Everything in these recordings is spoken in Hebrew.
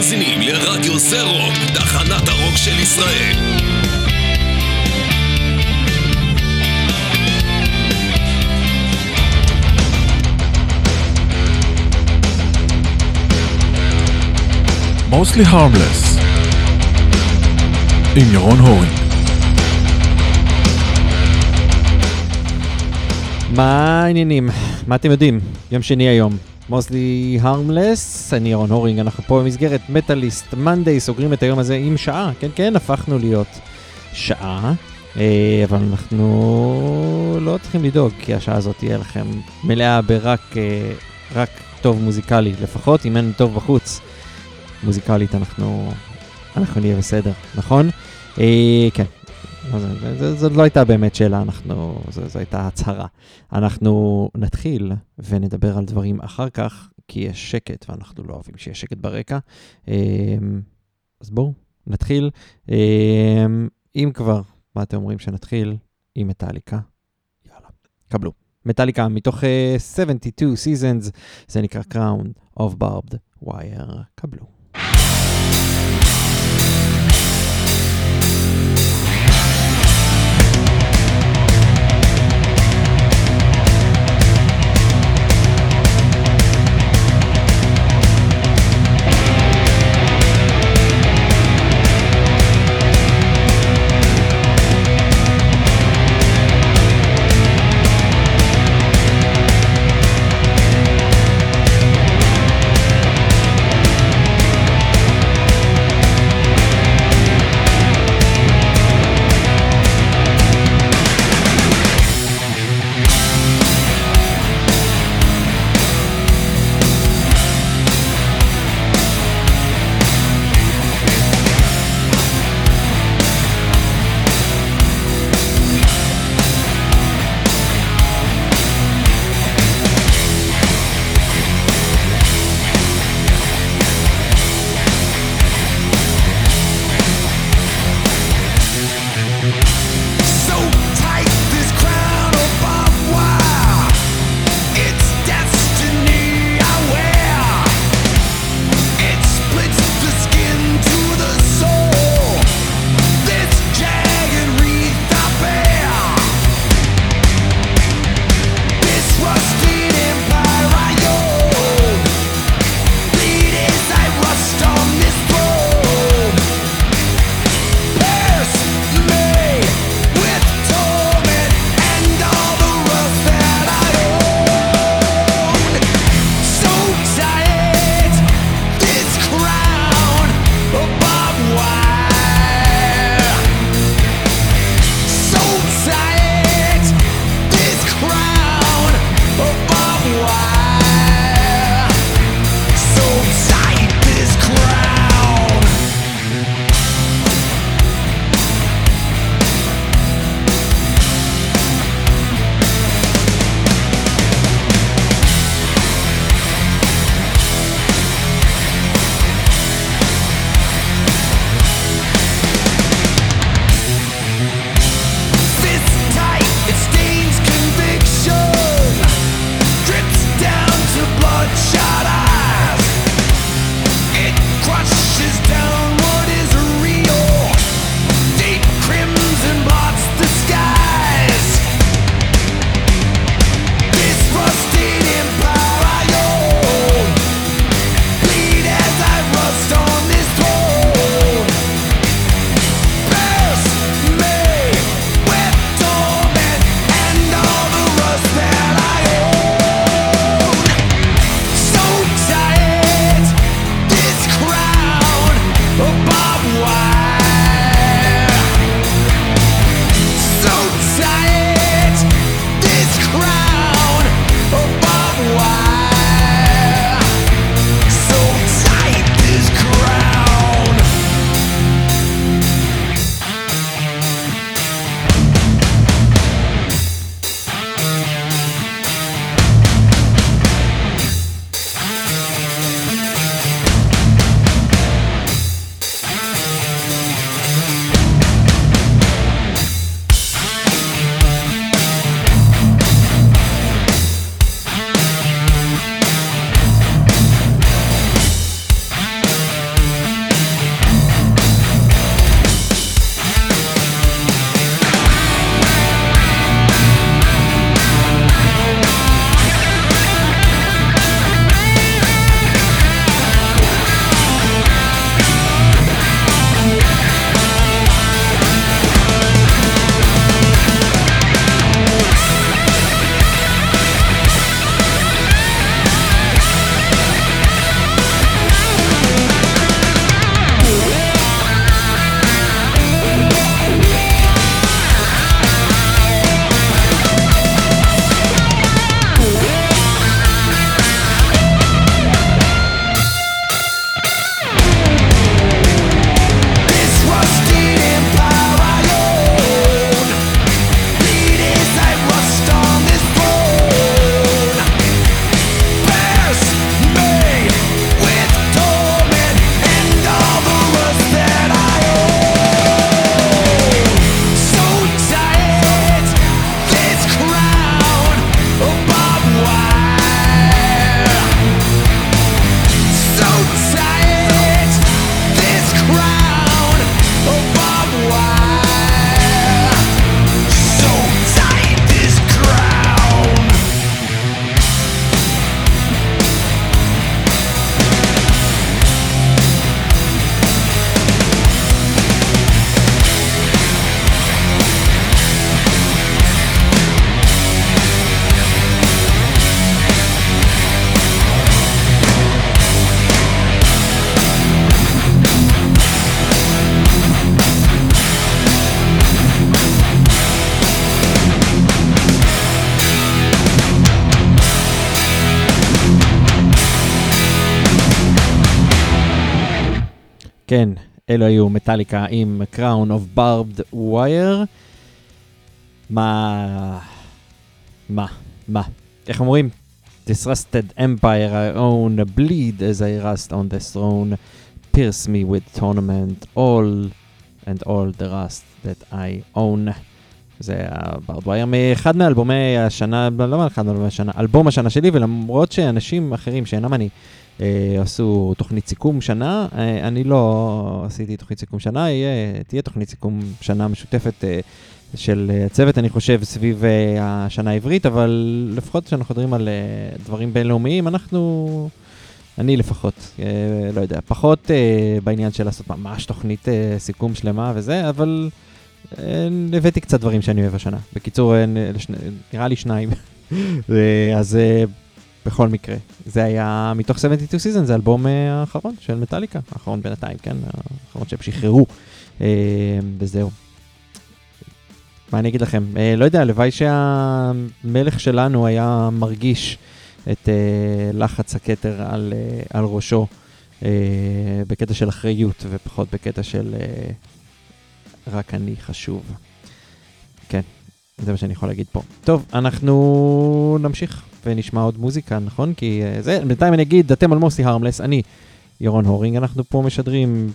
מאזינים לרדיו זה רוק, תחנת הרוק של ישראל. Mostly Harmless עם ירון הורינג מה העניינים? מה אתם יודעים? יום שני היום. מוסלי הרמלס, אני ירון הורינג, אנחנו פה במסגרת מטאליסט מנדי, סוגרים את היום הזה עם שעה, כן כן, הפכנו להיות שעה, אה, אבל אנחנו לא צריכים לדאוג, כי השעה הזאת תהיה לכם מלאה ברק אה, רק טוב מוזיקלי, לפחות אם אין טוב בחוץ, מוזיקלית אנחנו, אנחנו נהיה בסדר, נכון? אה, כן, זאת לא הייתה באמת שאלה, אנחנו, זו, זו הייתה הצהרה. אנחנו נתחיל ונדבר על דברים אחר כך, כי יש שקט, ואנחנו לא אוהבים שיש שקט ברקע. אמ, אז בואו, נתחיל. אמ, אם כבר, מה אתם אומרים שנתחיל? עם מטאליקה. יאללה, קבלו. מטאליקה מתוך uh, 72 Seasons, זה נקרא Crown of Barbed Wire. קבלו. אלו היו מטאליקה עם Crown of Barbed Wire. מה... מה? מה? איך אומרים? Disrusted Empire I own, bleed as I rust on the throne, pierce me with tournament, all and all the rust that I own. זה הברדווייר מאחד מאלבומי השנה, לא מאחד מאלבומי השנה, אלבום השנה שלי, ולמרות שאנשים אחרים שאינם אני עשו תוכנית סיכום שנה, אה, אני לא עשיתי תוכנית סיכום שנה, תהיה תוכנית סיכום שנה משותפת אה, של אה, הצוות, אני חושב, סביב אה, השנה העברית, אבל לפחות כשאנחנו מדברים על אה, דברים בינלאומיים, אנחנו, אני לפחות, אה, לא יודע, פחות אה, בעניין של לעשות ממש תוכנית אה, סיכום שלמה וזה, אבל... אה, הבאתי קצת דברים שאני אוהב השנה. בקיצור, אה, נראה לי שניים. אה, אז אה, בכל מקרה, זה היה מתוך 72 Season, זה האלבום אה, האחרון של מטאליקה, האחרון בינתיים, כן? האחרון שהם שחררו, אה, וזהו. מה אני אגיד לכם? אה, לא יודע, הלוואי שהמלך שלנו היה מרגיש את לחץ הכתר על, על ראשו בקטע של אחריות ופחות בקטע של... רק אני חשוב. כן, זה מה שאני יכול להגיד פה. טוב, אנחנו נמשיך ונשמע עוד מוזיקה, נכון? כי uh, זה, בינתיים אני אגיד, אתם על מוסי הרמלס, אני ירון הורינג, אנחנו פה משדרים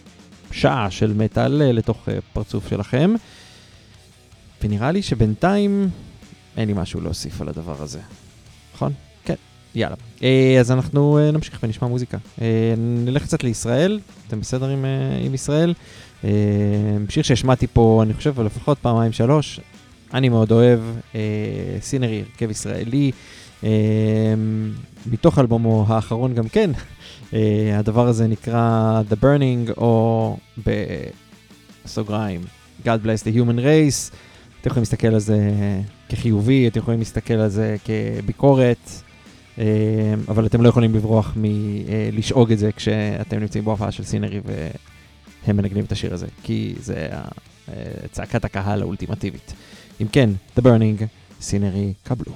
שעה של מטאל uh, לתוך uh, פרצוף שלכם, ונראה לי שבינתיים אין לי משהו להוסיף על הדבר הזה, נכון? כן, יאללה. אז אנחנו נמשיך ונשמע מוזיקה. נלך קצת לישראל, אתם בסדר עם, עם ישראל? אה, שיר שהשמעתי פה, אני חושב, לפחות פעמיים שלוש, אני מאוד אוהב, סינרי, הרכב ישראלי, אה, מתוך אלבומו האחרון גם כן, אה, הדבר הזה נקרא The Burning, או בסוגריים, God Bless the Human Race, אתם יכולים להסתכל על זה כחיובי, אתם יכולים להסתכל על זה כביקורת, אבל אתם לא יכולים לברוח מלשאוג את זה כשאתם נמצאים בהופעה של סינרי ו... הם מנגנים את השיר הזה, כי זה צעקת הקהל האולטימטיבית. אם כן, The Burning, סינרי, קבלו.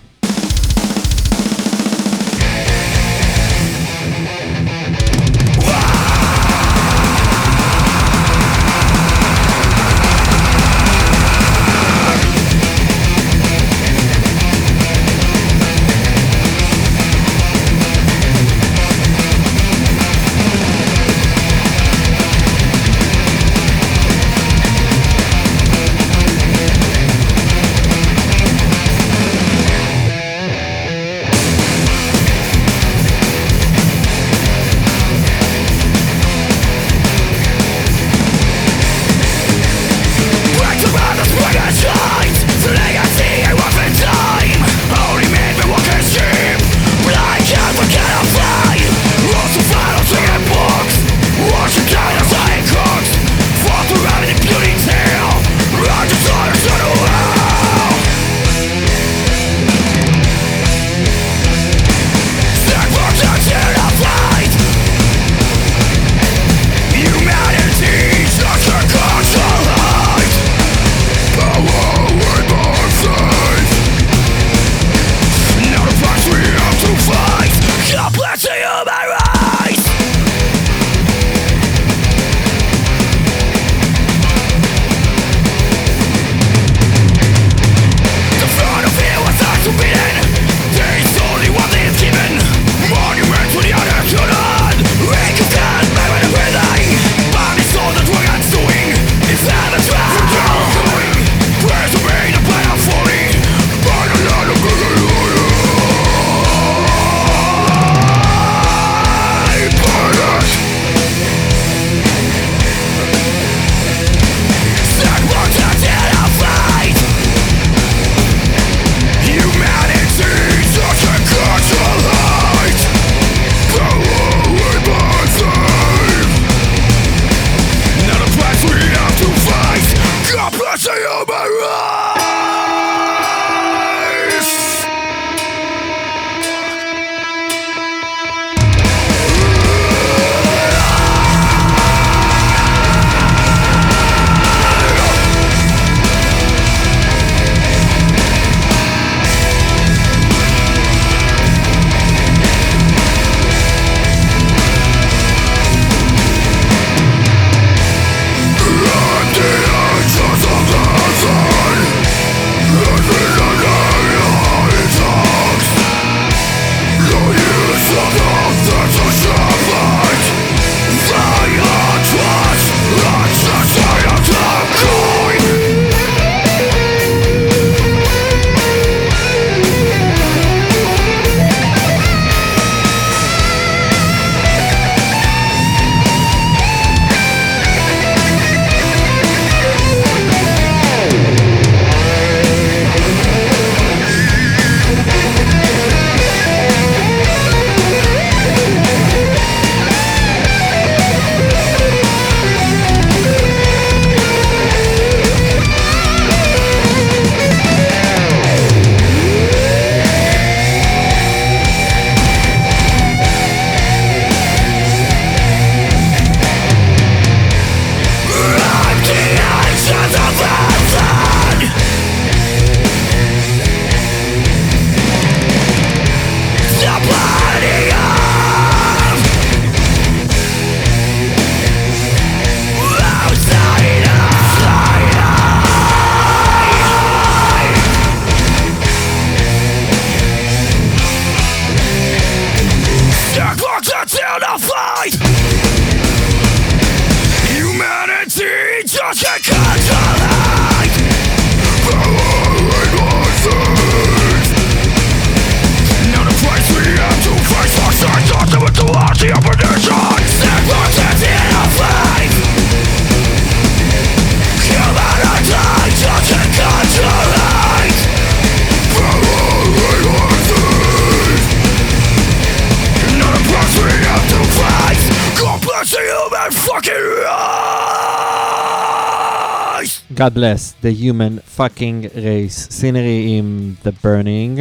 God bless the human fucking race. סינרי עם The Burning.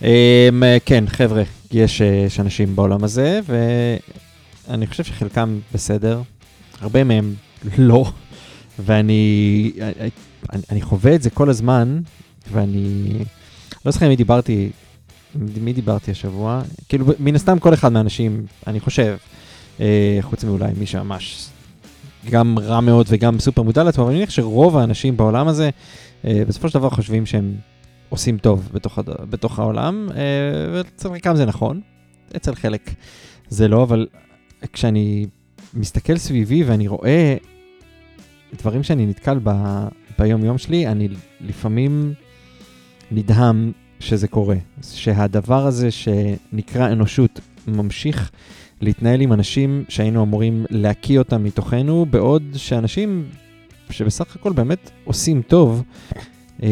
Um, כן, חבר'ה, יש, אה, יש אנשים בעולם הזה, ואני חושב שחלקם בסדר, הרבה מהם לא, ואני אני, אני חווה את זה כל הזמן, ואני לא זוכר עם מי דיברתי, מי דיברתי השבוע, כאילו מן הסתם כל אחד מהאנשים, אני חושב, אה, חוץ מאולי מי שממש גם רע מאוד וגם סופר מודע לעצמו, אבל אני מניח שרוב האנשים בעולם הזה, אה, בסופו של דבר חושבים שהם עושים טוב בתוך, הד... בתוך העולם, אה, ואצל חלקם זה נכון, אצל חלק זה לא, אבל כשאני מסתכל סביבי ואני רואה דברים שאני נתקל ב... ביום-יום שלי, אני לפעמים נדהם שזה קורה. שהדבר הזה שנקרא אנושות ממשיך להתנהל עם אנשים שהיינו אמורים להקיא אותם מתוכנו, בעוד שאנשים שבסך הכל באמת עושים טוב, אה,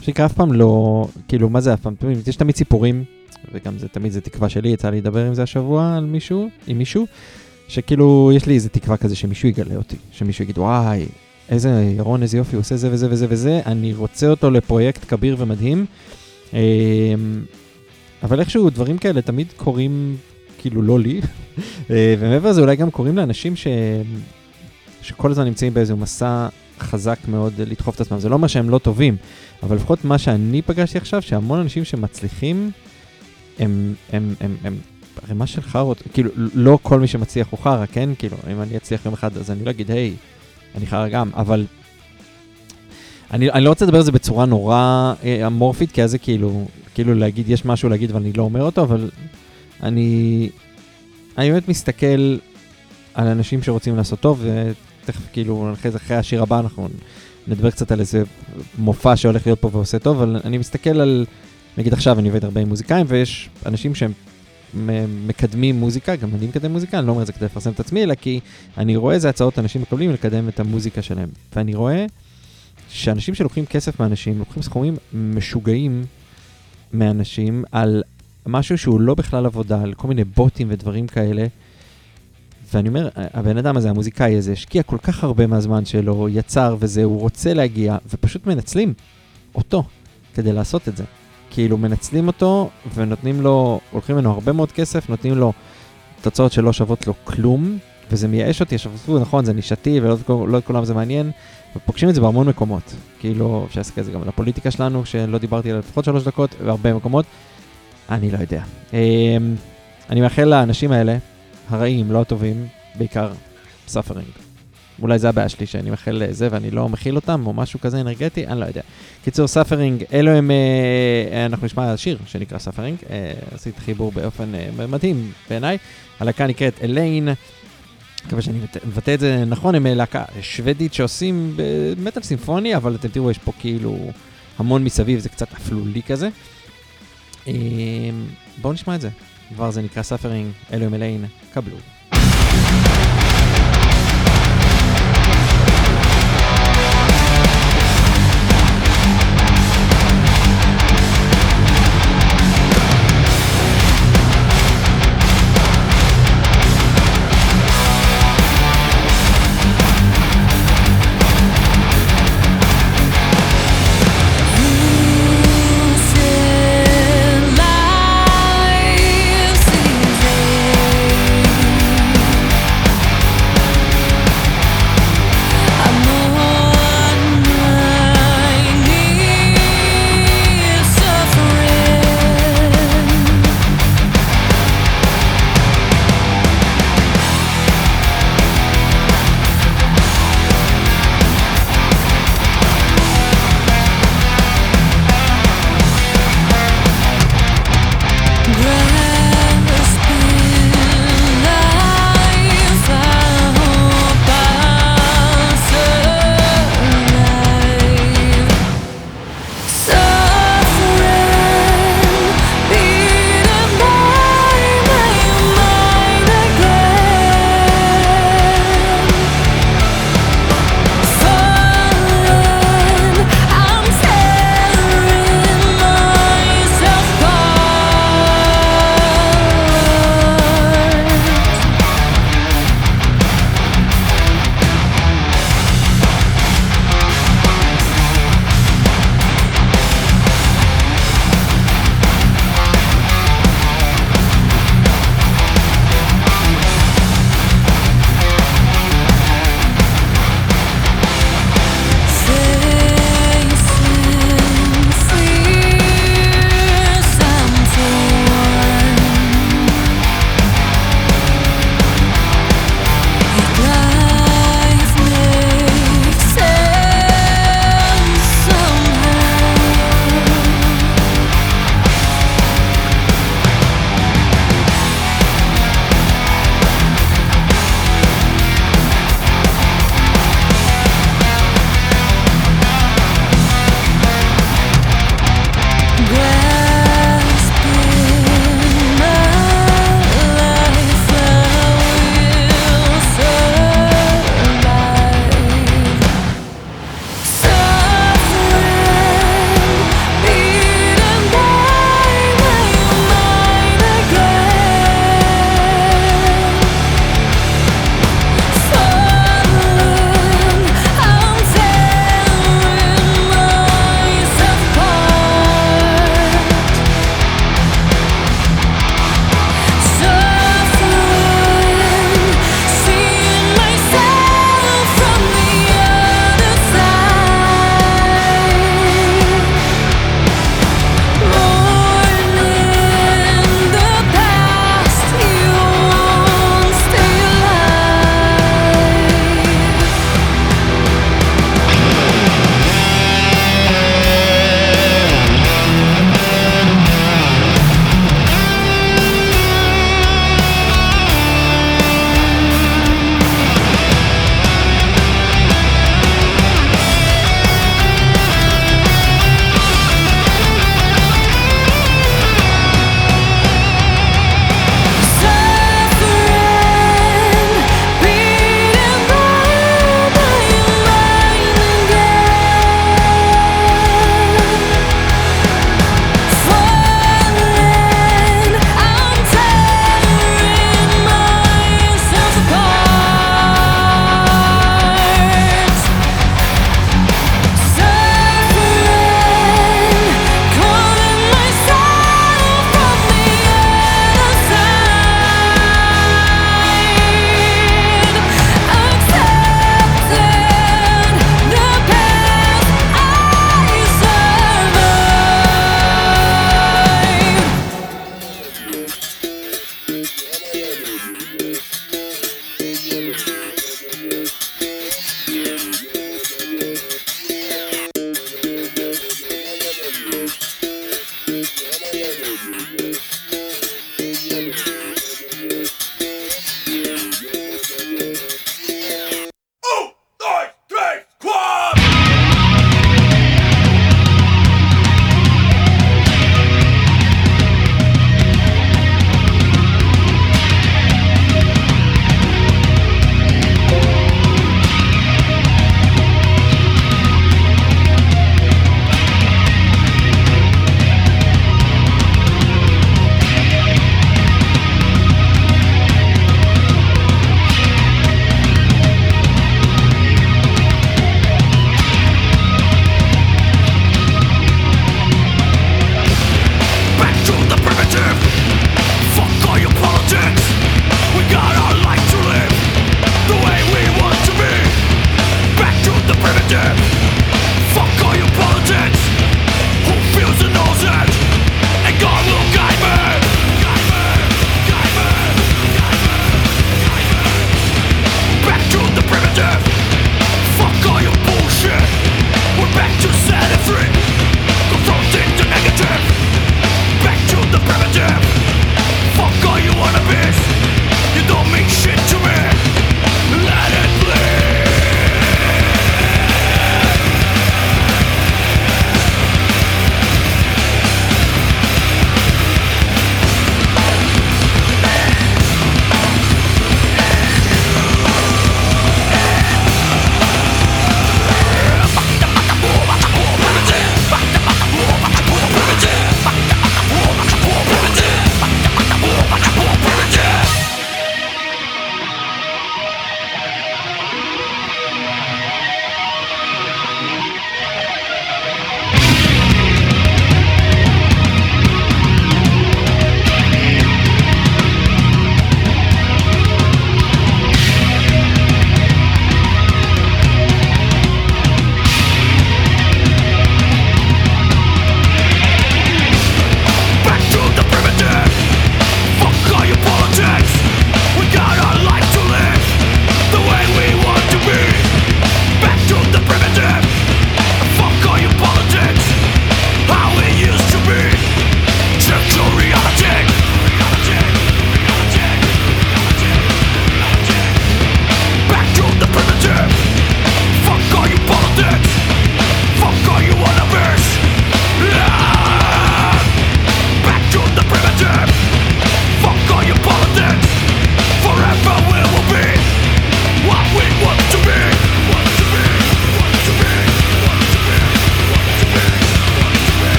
שנקרא אף פעם לא, כאילו, מה זה אף פעם? יש תמיד סיפורים, וגם זה תמיד זה תקווה שלי, יצא לי לדבר עם זה השבוע על מישהו, עם מישהו, שכאילו, יש לי איזה תקווה כזה שמישהו יגלה אותי, שמישהו יגיד, וואי, איזה ירון, איזה יופי, הוא עושה זה וזה וזה וזה, אני רוצה אותו לפרויקט כביר ומדהים. אה, אבל איכשהו דברים כאלה תמיד קורים, כאילו לא לי, אה, ומעבר לזה אולי גם קורים לאנשים ש... שכל הזמן נמצאים באיזה מסע חזק מאוד לדחוף את עצמם. זה לא אומר שהם לא טובים, אבל לפחות מה שאני פגשתי עכשיו, שהמון אנשים שמצליחים, הם, הם, הם, הם ערימה של חארות, כאילו, לא כל מי שמצליח הוא חרא, כן? כאילו, אם אני אצליח יום אחד, אז אני לא אגיד, היי, אני חרא גם, אבל... אני, אני לא רוצה לדבר על זה בצורה נורא אה, אמורפית, כי אז זה כאילו, כאילו להגיד, יש משהו להגיד ואני לא אומר אותו, אבל אני, אני באמת מסתכל על אנשים שרוצים לעשות טוב, ותכף כאילו, אחרי זה, אחרי השיר הבא, אנחנו נדבר קצת על איזה מופע שהולך להיות פה ועושה טוב, אבל אני מסתכל על, נגיד עכשיו אני עובד הרבה עם מוזיקאים, ויש אנשים שהם מקדמים מוזיקה, גם אני מקדם מוזיקה, אני לא אומר את זה כדי לפרסם את עצמי, אלא כי אני רואה איזה הצעות אנשים מקבלים לקדם את המוזיקה שלהם. ואני רואה שאנשים שלוקחים כסף מאנשים, לוקחים סכומים משוגעים מאנשים על משהו שהוא לא בכלל עבודה, על כל מיני בוטים ודברים כאלה. ואני אומר, הבן אדם הזה, המוזיקאי הזה, השקיע כל כך הרבה מהזמן שלו, יצר וזה, הוא רוצה להגיע, ופשוט מנצלים אותו כדי לעשות את זה. כאילו מנצלים אותו ונותנים לו, הולכים ממנו הרבה מאוד כסף, נותנים לו תוצאות שלא שוות לו כלום, וזה מייאש אותי, עכשיו, נכון, זה נישתי ולא לא את כולם זה מעניין, ופוגשים את זה בהמון מקומות. כאילו, אפשר להסתכל על זה גם על הפוליטיקה שלנו, שלא דיברתי עליה לפחות שלוש דקות, והרבה מקומות. אני לא יודע. אמ, אני מאחל לאנשים האלה, הרעים, לא הטובים, בעיקר suffering. אולי זה הבעיה שלי, שאני מאחל זה ואני לא מכיל אותם, או משהו כזה אנרגטי, אני לא יודע. קיצור, suffering, אלו הם, אה, אנחנו נשמע שיר שנקרא Suffering, אה, עשיתי חיבור באופן אה, מדהים בעיניי. הלהקה נקראת Eleine, מקווה שאני מבטא את זה נכון, הם להקה שוודית שעושים מטאל סימפוני, אבל אתם תראו, יש פה כאילו המון מסביב, זה קצת אפלולי כזה. אה, בואו נשמע את זה. כבר זה נקרא Suffering, אלו הם Eleine, קבלו.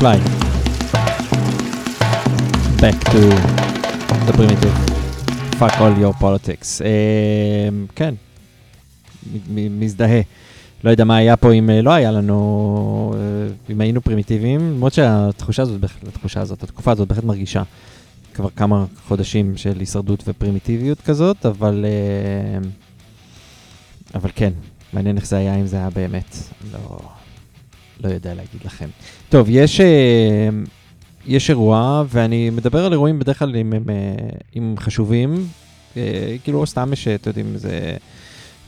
Soulfly. Back to the primitive. fuck all your politics. Uh, כן, מזדהה. לא יודע מה היה פה אם לא היה לנו, אם היינו פרימיטיביים, למרות שהתחושה הזאת, התחושה הזאת, התקופה הזאת בהחלט מרגישה כבר כמה חודשים של הישרדות ופרימיטיביות כזאת, אבל, אבל כן, מעניין איך זה היה אם זה היה באמת, לא, לא יודע להגיד לכם. טוב, יש, יש אירוע, ואני מדבר על אירועים בדרך כלל אם הם, אם חשובים, כאילו סתם יש, אתם יודעים, זה...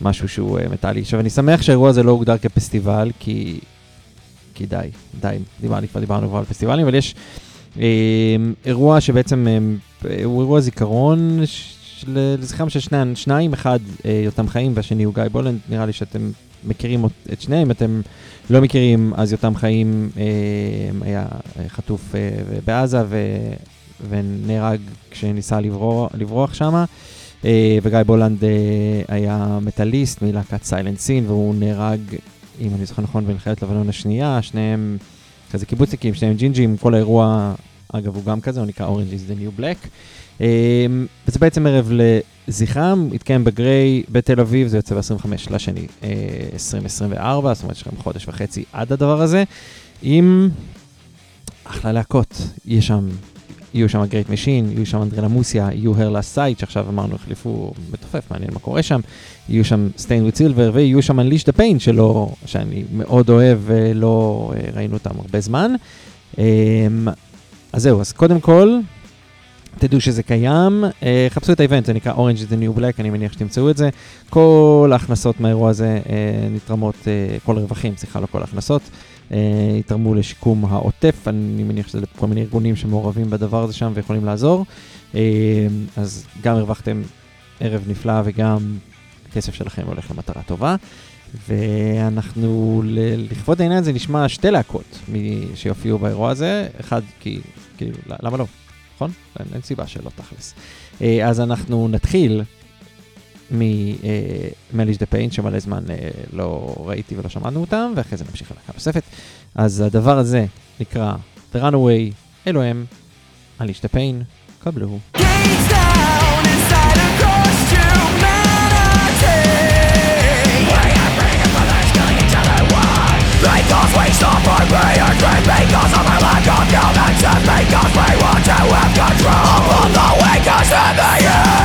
משהו שהוא מטאלי. עכשיו, אני שמח שהאירוע הזה לא הוגדר כפסטיבל, כי, כי די, די, דיברנו, כבר דיברנו כבר על פסטיבלים, אבל יש אה, אירוע שבעצם אה, הוא אירוע זיכרון לזכרם של שני, שניים, אחד אה, יותם חיים והשני הוא גיא בולנד, נראה לי שאתם מכירים את שניהם, אתם לא מכירים, אז יותם חיים אה, היה חטוף אה, בעזה ו, ונהרג כשניסה לברוח, לברוח שמה. אה, וגיא בולנד היה מטאליסט מלהקת סיילנט סין, והוא נהרג, אם אני זוכר נכון, במלחמת לבנון השנייה, שניהם כזה קיבוצניקים, שניהם ג'ינג'ים, כל האירוע, אגב, הוא גם כזה, הוא נקרא Orange is the New Black. אה, וזה בעצם ערב לזכרם, התקיים בגריי בתל אביב, זה יוצא ב-25 לשני 2024, זאת אומרת יש לכם חודש וחצי עד הדבר הזה, עם אחלה להקות, יש שם יהיו שם גרייט משין, יהיו שם אנדרלמוסיה, יהיו הרלה סייט, שעכשיו אמרנו החליפו מתופף, מעניין מה קורה שם, יהיו שם סטיין וויט סילבר, ויהיו שם אנליש דה פיין, שלא, שאני מאוד אוהב ולא אה, ראינו אותם הרבה זמן. אמ, אז זהו, אז קודם כל, תדעו שזה קיים, אה, חפשו את האיבנט, זה נקרא Orange is the New Black, אני מניח שתמצאו את זה. כל ההכנסות מהאירוע הזה אה, נתרמות, כל הרווחים, סליחה, לא כל ההכנסות, אה, יתרמו לשיקום העוטף, אני מניח שזה לכל מיני ארגונים שמעורבים בדבר הזה שם ויכולים לעזור. אה, אז גם הרווחתם ערב נפלא וגם הכסף שלכם הולך למטרה טובה. ואנחנו, לכבוד העניין הזה, נשמע שתי להקות שיופיעו באירוע הזה. אחד, כי, כאילו, למה לא? נכון? אין, אין סיבה שלא תכלס. אה, אז אנחנו נתחיל ממליש דה פיין, שמלא זמן אה, לא ראיתי ולא שמענו אותם, ואחרי זה נמשיך ללהקה נוספת. אז הדבר הזה נקרא The Runaway, אלוהם, אליש דה פיין, קבלו. Because we stop our prayer dream Because of lack of human sense Because we want to have control Upon the weakest in the innocent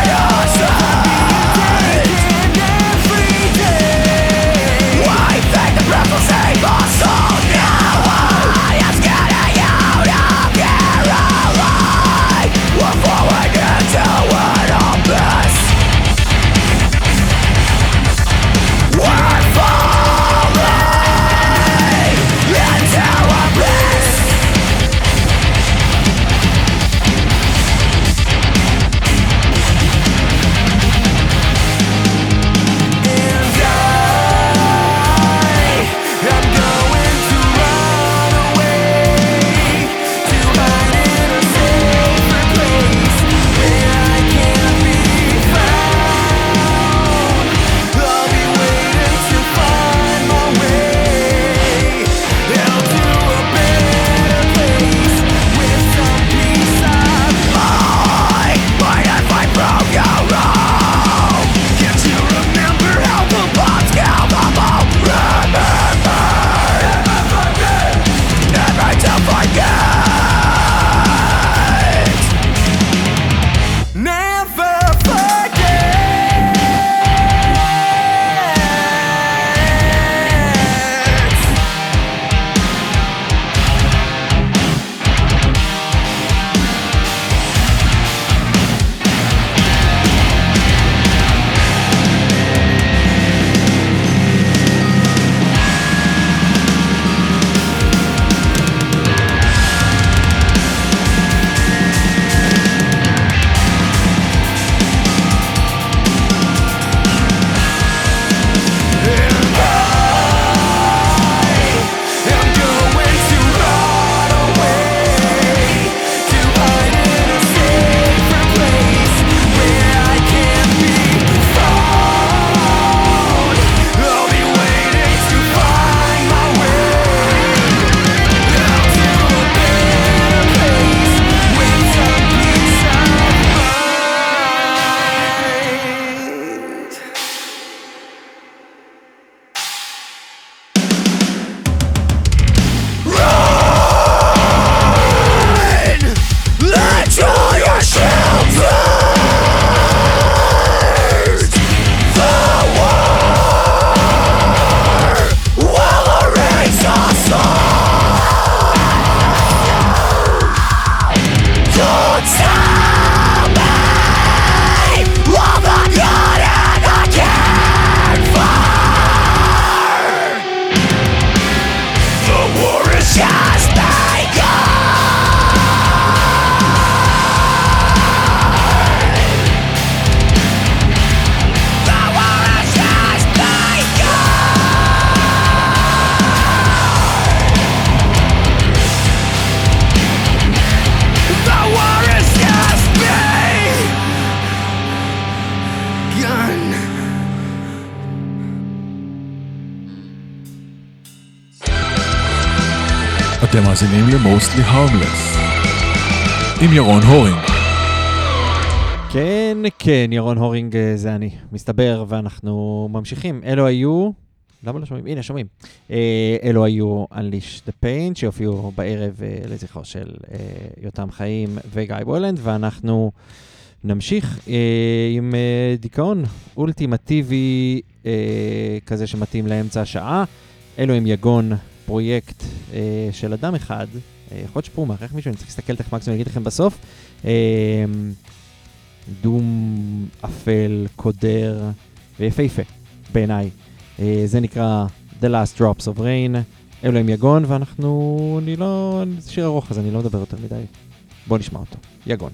מאזינים ל-Mostly Harmless עם ירון הורינג. כן, כן, ירון הורינג אה, זה אני, מסתבר, ואנחנו ממשיכים. אלו היו... למה לא שומעים? הנה, שומעים. אה, אלו היו Unleash the Pain, שהופיעו בערב אה, לזכרו של יותם חיים וגיא בוילנד, ואנחנו נמשיך עם דיכאון אולטימטיבי כזה שמתאים לאמצע השעה. אלו הם יגון, פרויקט אה, של אדם אחד, אה, יכול להיות שפרומר, איך מישהו, אני צריך להסתכל תכף מקסימום, אגיד לכם בסוף. אה, דום אפל, קודר ויפהפה בעיניי. אה, זה נקרא The Last Drops of Rain, אלו הם יגון, ואנחנו, אני לא, זה שיר ארוך אז אני לא מדבר יותר מדי. בואו נשמע אותו, יגון.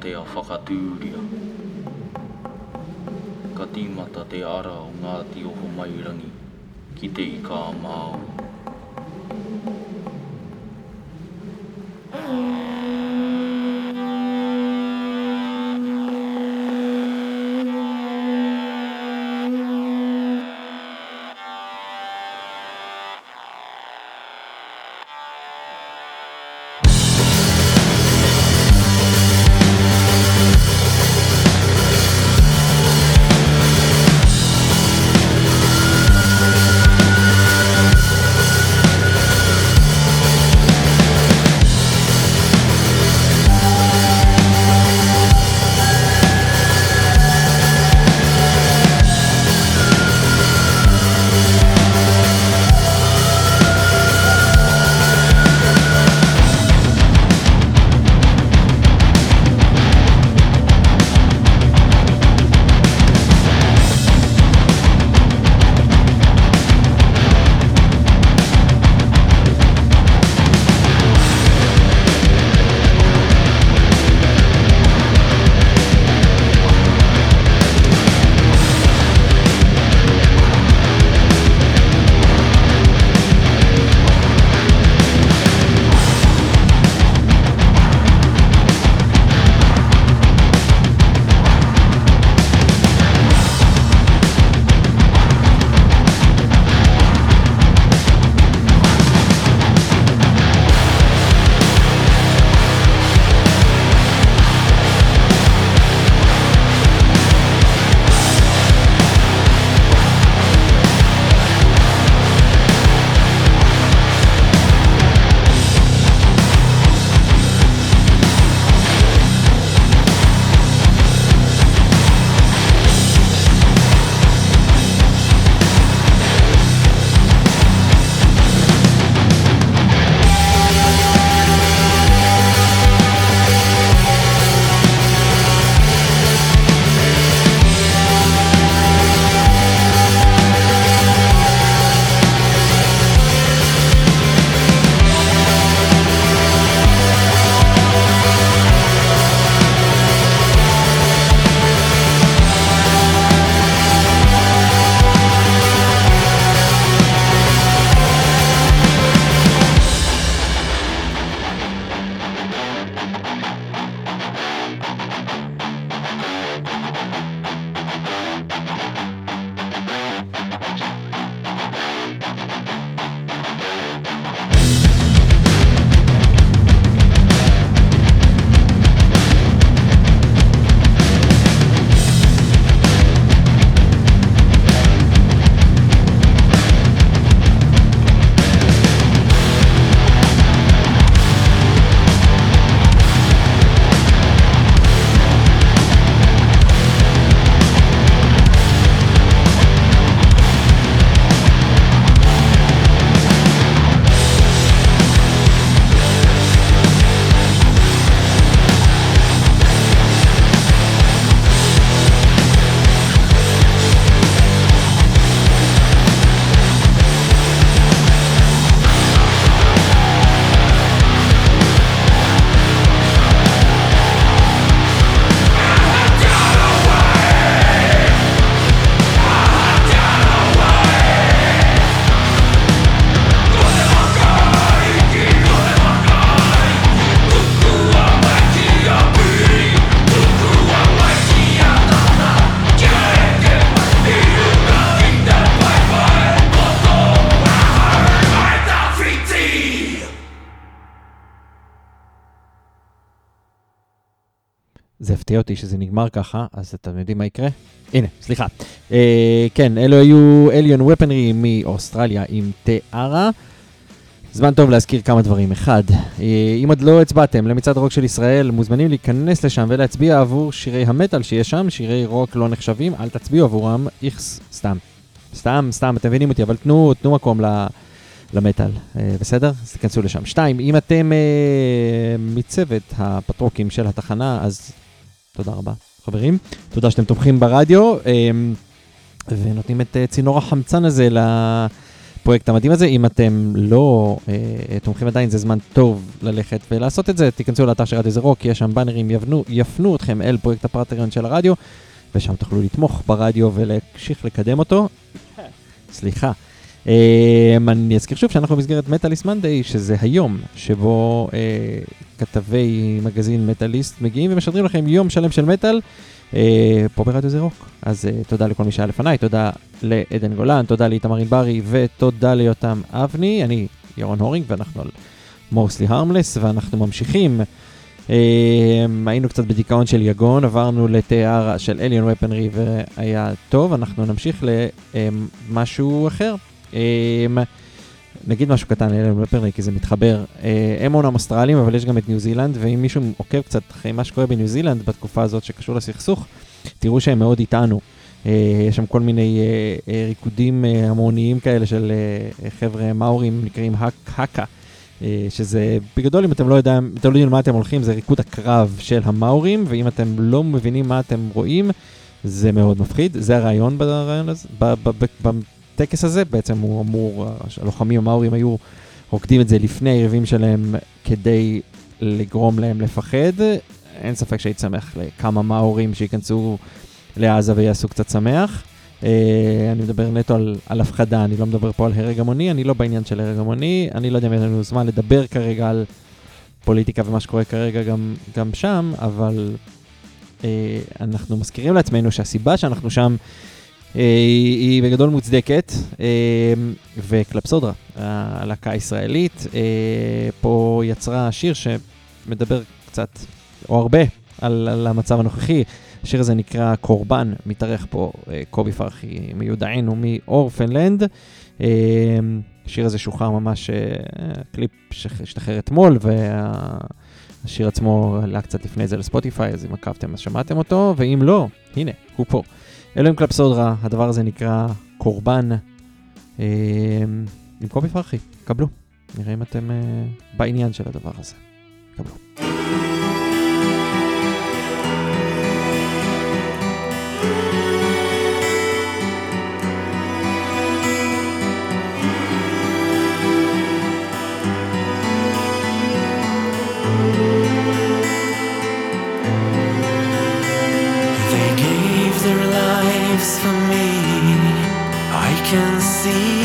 Te mate a whakatūria. Ka tīmata te ara o Ngāti Oho Mairangi ki te i kā māo. זה הפתיע אותי שזה נגמר ככה, אז אתם יודעים מה יקרה? הנה, סליחה. אה, כן, אלו היו אליון ופנרי מאוסטרליה עם תארה. זמן טוב להזכיר כמה דברים. אחד, אה, אם עוד לא הצבעתם למצעד הרוק של ישראל, מוזמנים להיכנס לשם ולהצביע עבור שירי המטאל שיש שם, שירי רוק לא נחשבים, אל תצביעו עבורם, איכס, סתם. סתם, סתם, אתם מבינים אותי, אבל תנו, תנו מקום ל... למטאל, אה, בסדר? אז תיכנסו לשם. שתיים, אם אתם אה, מצוות הפטרוקים של התחנה, אז תודה רבה, חברים. תודה שאתם תומכים ברדיו, אה, ונותנים את אה, צינור החמצן הזה הפרויקט המדהים הזה. אם אתם לא אה, תומכים עדיין, זה זמן טוב ללכת ולעשות את זה. תיכנסו לאתר של רדיו זה רוק, יש שם באנרים, יבנו, יפנו אתכם אל פרויקט הפרטריון של הרדיו, ושם תוכלו לתמוך ברדיו ולהמשיך לקדם אותו. סליחה. אה, אני אזכיר שוב שאנחנו במסגרת מטאליסט מנדיי, שזה היום שבו אה, כתבי מגזין מטאליסט מגיעים ומשדרים לכם יום שלם של מטאל. אה, פה ברדיו זה רוק. אז תודה לכל מי שהיה לפניי, תודה לעדן גולן, תודה לאיתמר ענברי ותודה ליותם אבני. אני ירון הורינג ואנחנו על מורסלי הרמלס ואנחנו ממשיכים. היינו קצת בדיכאון של יגון, עברנו לתיאר של אליון ופנרי והיה טוב, אנחנו נמשיך למשהו אחר. נגיד משהו קטן לאליון ופנרי כי זה מתחבר. הם אומנם אוסטרלים אבל יש גם את ניו זילנד ואם מישהו עוקב קצת אחרי מה שקורה בניו זילנד בתקופה הזאת שקשור לסכסוך, תראו שהם מאוד איתנו. אה, יש שם כל מיני אה, אה, ריקודים המוניים כאלה של חבר'ה מאורים נקראים האקה, שזה בגדול אם אתם לא יודעים, אתם לא יודעים למה אתם הולכים, זה ריקוד הקרב של המאורים, ואם אתם לא מבינים מה אתם רואים, זה מאוד מפחיד. זה הרעיון ברעיון הזה, בטקס הזה, בעצם הוא אמור, הלוחמים המאורים היו רוקדים את זה לפני היריבים שלהם כדי לגרום להם לפחד. אין ספק שהייתי שמח לכמה מאורים שייכנסו לעזה ויעשו קצת שמח. Uh, אני מדבר נטו על, על הפחדה, אני לא מדבר פה על הרג המוני, אני לא בעניין של הרג המוני, אני לא יודע אם יש לנו זמן לדבר כרגע על פוליטיקה ומה שקורה כרגע גם, גם שם, אבל uh, אנחנו מזכירים לעצמנו שהסיבה שאנחנו שם היא, היא בגדול מוצדקת, uh, וקלפסודרה, הלהקה הישראלית, uh, פה יצרה שיר שמדבר קצת, או הרבה, על, על המצב הנוכחי. השיר הזה נקרא קורבן, מתארח פה אה, קובי פרחי מיודענו מאורפנלנד. אה, השיר הזה שוחרר ממש, אה, קליפ שהשתחרר אתמול, והשיר עצמו עלה קצת לפני זה לספוטיפיי, אז אם עקבתם אז שמעתם אותו, ואם לא, הנה, הוא פה. אלוהים קלפסודרה, הדבר הזה נקרא קורבן, עם קובי פרחי, קבלו. נראה אם אתם בעניין של הדבר הזה. קבלו. for me. I can see.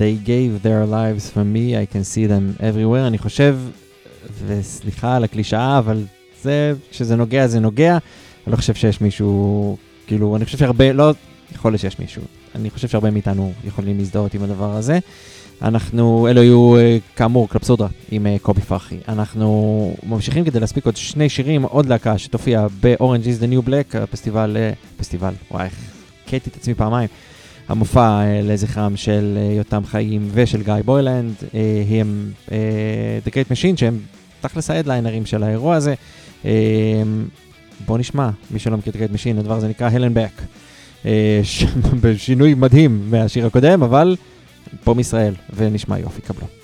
They gave their lives for me, I can see them everywhere. אני חושב, וסליחה על הקלישאה, אבל זה, כשזה נוגע, זה נוגע. אני לא חושב שיש מישהו, כאילו, אני חושב שהרבה, לא, יכול להיות שיש מישהו. אני חושב שהרבה מאיתנו יכולים להזדהות עם הדבר הזה. אנחנו, אלו היו אה, כאמור קלפסודרה עם אה, קובי פרחי. אנחנו ממשיכים כדי להספיק עוד שני שירים, עוד להקה שתופיע ב-Orange is the New Black, הפסטיבל, אה, פסטיבל, וואי, איך הכיתי את עצמי פעמיים. המופע אה, לזכרם של אה, יותם חיים ושל גיא בוילנד, אה, הם The Great Machine, שהם תכלס ההדליינרים של האירוע הזה. בואו נשמע, מי שלא מכיר את The Great Machine, הדבר הזה נקרא הלן בק. בשינוי מדהים מהשיר הקודם, אבל פה מישראל, ונשמע יופי, קבלו.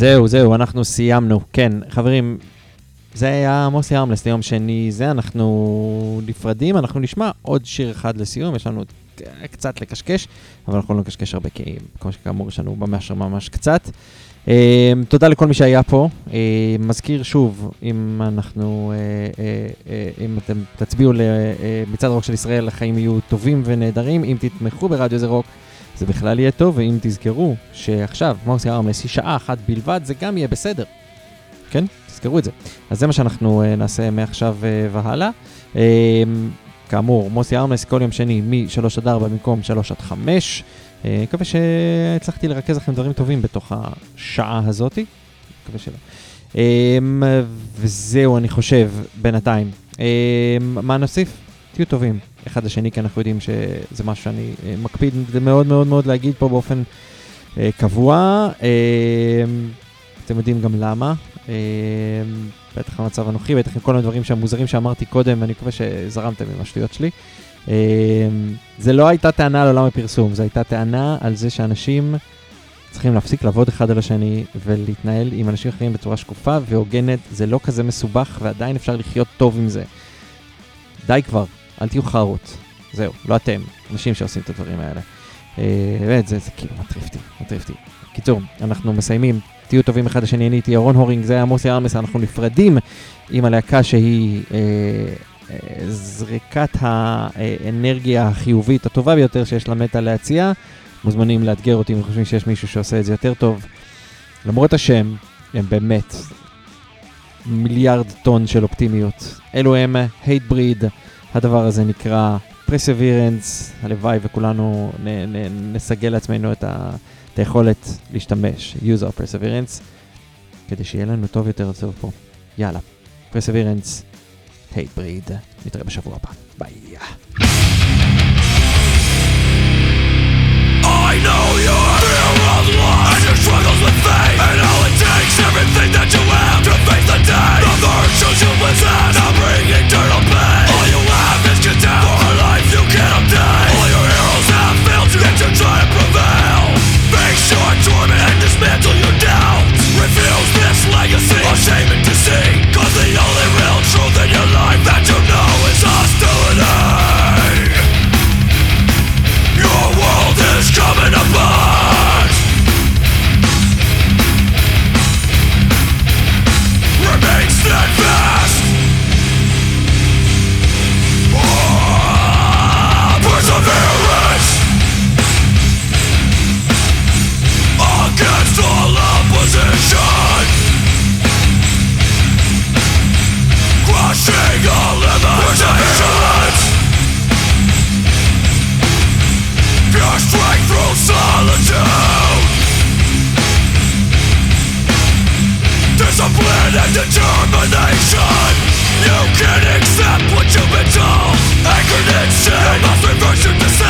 זהו, זהו, אנחנו סיימנו. כן, חברים, זה היה מוסי ארמלס ליום שני זה, אנחנו נפרדים, אנחנו נשמע עוד שיר אחד לסיום, יש לנו קצת לקשקש, אבל אנחנו לא נקשקש הרבה, כי כמו שכאמור יש לנו ממש ממש קצת. אה, תודה לכל מי שהיה פה. אה, מזכיר שוב, אם אנחנו, אה, אה, אה, אם אתם תצביעו למצעד רוק של ישראל, החיים יהיו טובים ונהדרים. אם תתמכו ברדיו זה רוק, זה בכלל יהיה טוב, ואם תזכרו שעכשיו מוסי ארמלס היא שעה אחת בלבד, זה גם יהיה בסדר. כן? תזכרו את זה. אז זה מה שאנחנו uh, נעשה מעכשיו uh, והלאה. Uh, כאמור, מוסי ארמלס כל יום שני מ-3 עד 4 במקום 3 עד 5. Uh, מקווה שהצלחתי לרכז לכם דברים טובים בתוך השעה הזאתי. מקווה שלא. Um, וזהו, אני חושב, בינתיים. Um, מה נוסיף? תהיו טובים אחד לשני, כי אנחנו יודעים שזה משהו שאני uh, מקפיד מאוד מאוד מאוד להגיד פה באופן uh, קבוע. Uh, אתם יודעים גם למה. אה, בטח במצב הנוכחי, בטח עם כל הדברים המוזרים שאמרתי קודם, אני מקווה שזרמתם עם השטויות שלי. אה, זה לא הייתה טענה על עולם הפרסום, זו הייתה טענה על זה שאנשים צריכים להפסיק לעבוד אחד על השני ולהתנהל עם אנשים אחרים בצורה שקופה והוגנת, זה לא כזה מסובך ועדיין אפשר לחיות טוב עם זה. די כבר, אל תהיו חארות. זהו, לא אתם, אנשים שעושים את הדברים האלה. אה, באמת, זה, כאילו מטריף אותי. קיצור, אנחנו מסיימים, תהיו טובים אחד לשני, אני הייתי ירון הורינג, זה היה מוסי ארמס, אנחנו נפרדים עם הלהקה שהיא אה, אה, זריקת האנרגיה החיובית הטובה ביותר שיש למטה להציע. מוזמנים לאתגר אותי אם חושבים שיש מישהו שעושה את זה יותר טוב. למרות השם, הם באמת מיליארד טון של אופטימיות. אלו הם hate breed, הדבר הזה נקרא פרסווירנס, הלוואי וכולנו נ, נ, נסגל לעצמנו את, ה, את היכולת להשתמש, use our perseverance, כדי שיהיה לנו טוב יותר טוב פה. יאללה, פרסווירנס, hate breed, נתראה בשבוע הבא, ביי. I know your fear of loss And your struggles with fate And all it takes, everything that you have To face the day The virtues you possess Now bring eternal pain Crushing all limitations Pure through solitude Discipline and determination You can't accept what you've been told. Anchored in sin You must reverse your descent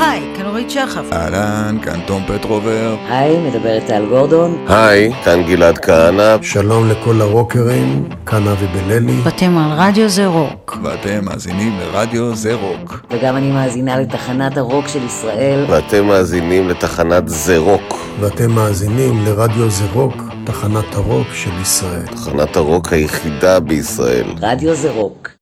היי, כאן אורית שחף. אהלן, כאן תום פטרובר. היי, מדברת טל גורדון. היי, כאן גלעד כהנא. שלום לכל הרוקרים, כאן אבי בן-אלי. ואתם על רדיו זה רוק. ואתם מאזינים לרדיו זה רוק. וגם אני מאזינה לתחנת הרוק של ישראל. ואתם מאזינים לתחנת זה רוק. ואתם מאזינים לרדיו זה רוק, תחנת הרוק של ישראל. תחנת הרוק היחידה בישראל. רדיו זה רוק.